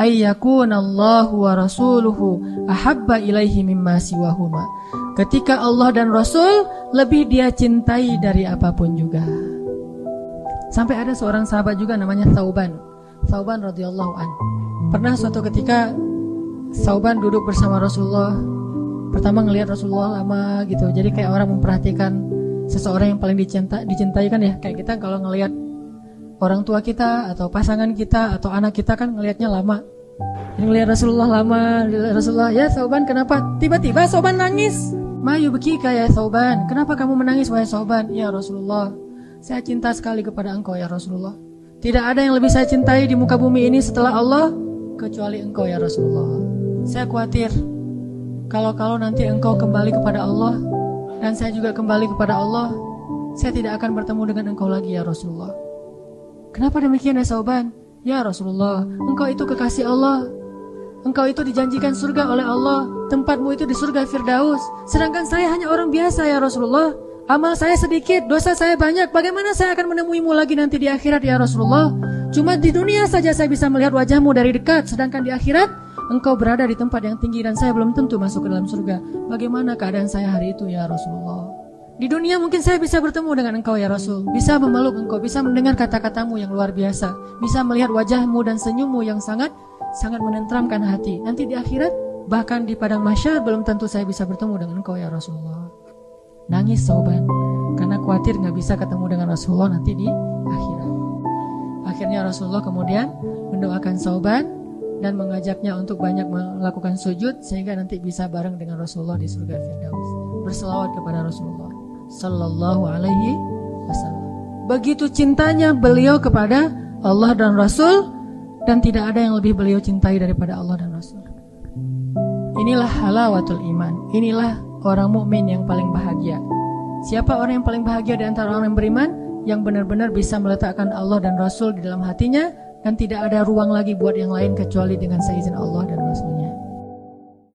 ayyakunallahu wa rasuluhu ahabba ilaihi mimma siwahuma. Ketika Allah dan Rasul lebih dia cintai dari apa pun juga. Sampai ada seorang sahabat juga namanya Thauban. Thauban radhiyallahu an. Pernah suatu ketika Thauban duduk bersama Rasulullah. Pertama ngelihat Rasulullah lama gitu. Jadi kayak orang memperhatikan seseorang yang paling dicinta, dicintai kan ya. Kayak kita kalau ngelihat orang tua kita atau pasangan kita atau anak kita kan ngelihatnya lama. Ngelihat Rasulullah lama, Rasulullah, ya Sauban kenapa? Tiba-tiba Sauban nangis. Mayu bekika ya Sauban, kenapa kamu menangis wahai Sauban? Ya Rasulullah, saya cinta sekali kepada engkau ya Rasulullah. Tidak ada yang lebih saya cintai di muka bumi ini setelah Allah kecuali engkau ya Rasulullah. Saya khawatir kalau-kalau nanti engkau kembali kepada Allah dan saya juga kembali kepada Allah, saya tidak akan bertemu dengan engkau lagi ya Rasulullah. Kenapa demikian ya Sauban? Ya Rasulullah, engkau itu kekasih Allah. Engkau itu dijanjikan surga oleh Allah. Tempatmu itu di surga Firdaus. Sedangkan saya hanya orang biasa ya Rasulullah. Amal saya sedikit, dosa saya banyak. Bagaimana saya akan menemuimu lagi nanti di akhirat ya Rasulullah? Cuma di dunia saja saya bisa melihat wajahmu dari dekat. Sedangkan di akhirat, engkau berada di tempat yang tinggi dan saya belum tentu masuk ke dalam surga. Bagaimana keadaan saya hari itu ya Rasulullah? Di dunia mungkin saya bisa bertemu dengan engkau ya Rasul Bisa memeluk engkau, bisa mendengar kata-katamu yang luar biasa Bisa melihat wajahmu dan senyummu yang sangat sangat menentramkan hati. Nanti di akhirat, bahkan di padang masyar belum tentu saya bisa bertemu dengan engkau ya Rasulullah. Nangis soban, karena khawatir nggak bisa ketemu dengan Rasulullah nanti di akhirat. Akhirnya Rasulullah kemudian mendoakan soban dan mengajaknya untuk banyak melakukan sujud sehingga nanti bisa bareng dengan Rasulullah di surga Firdaus. Berselawat kepada Rasulullah sallallahu alaihi wasallam. Begitu cintanya beliau kepada Allah dan Rasul dan tidak ada yang lebih beliau cintai daripada Allah dan Rasul. Inilah halawatul iman. Inilah orang mukmin yang paling bahagia. Siapa orang yang paling bahagia di antara orang yang beriman? Yang benar-benar bisa meletakkan Allah dan Rasul di dalam hatinya dan tidak ada ruang lagi buat yang lain kecuali dengan seizin Allah dan Rasulnya.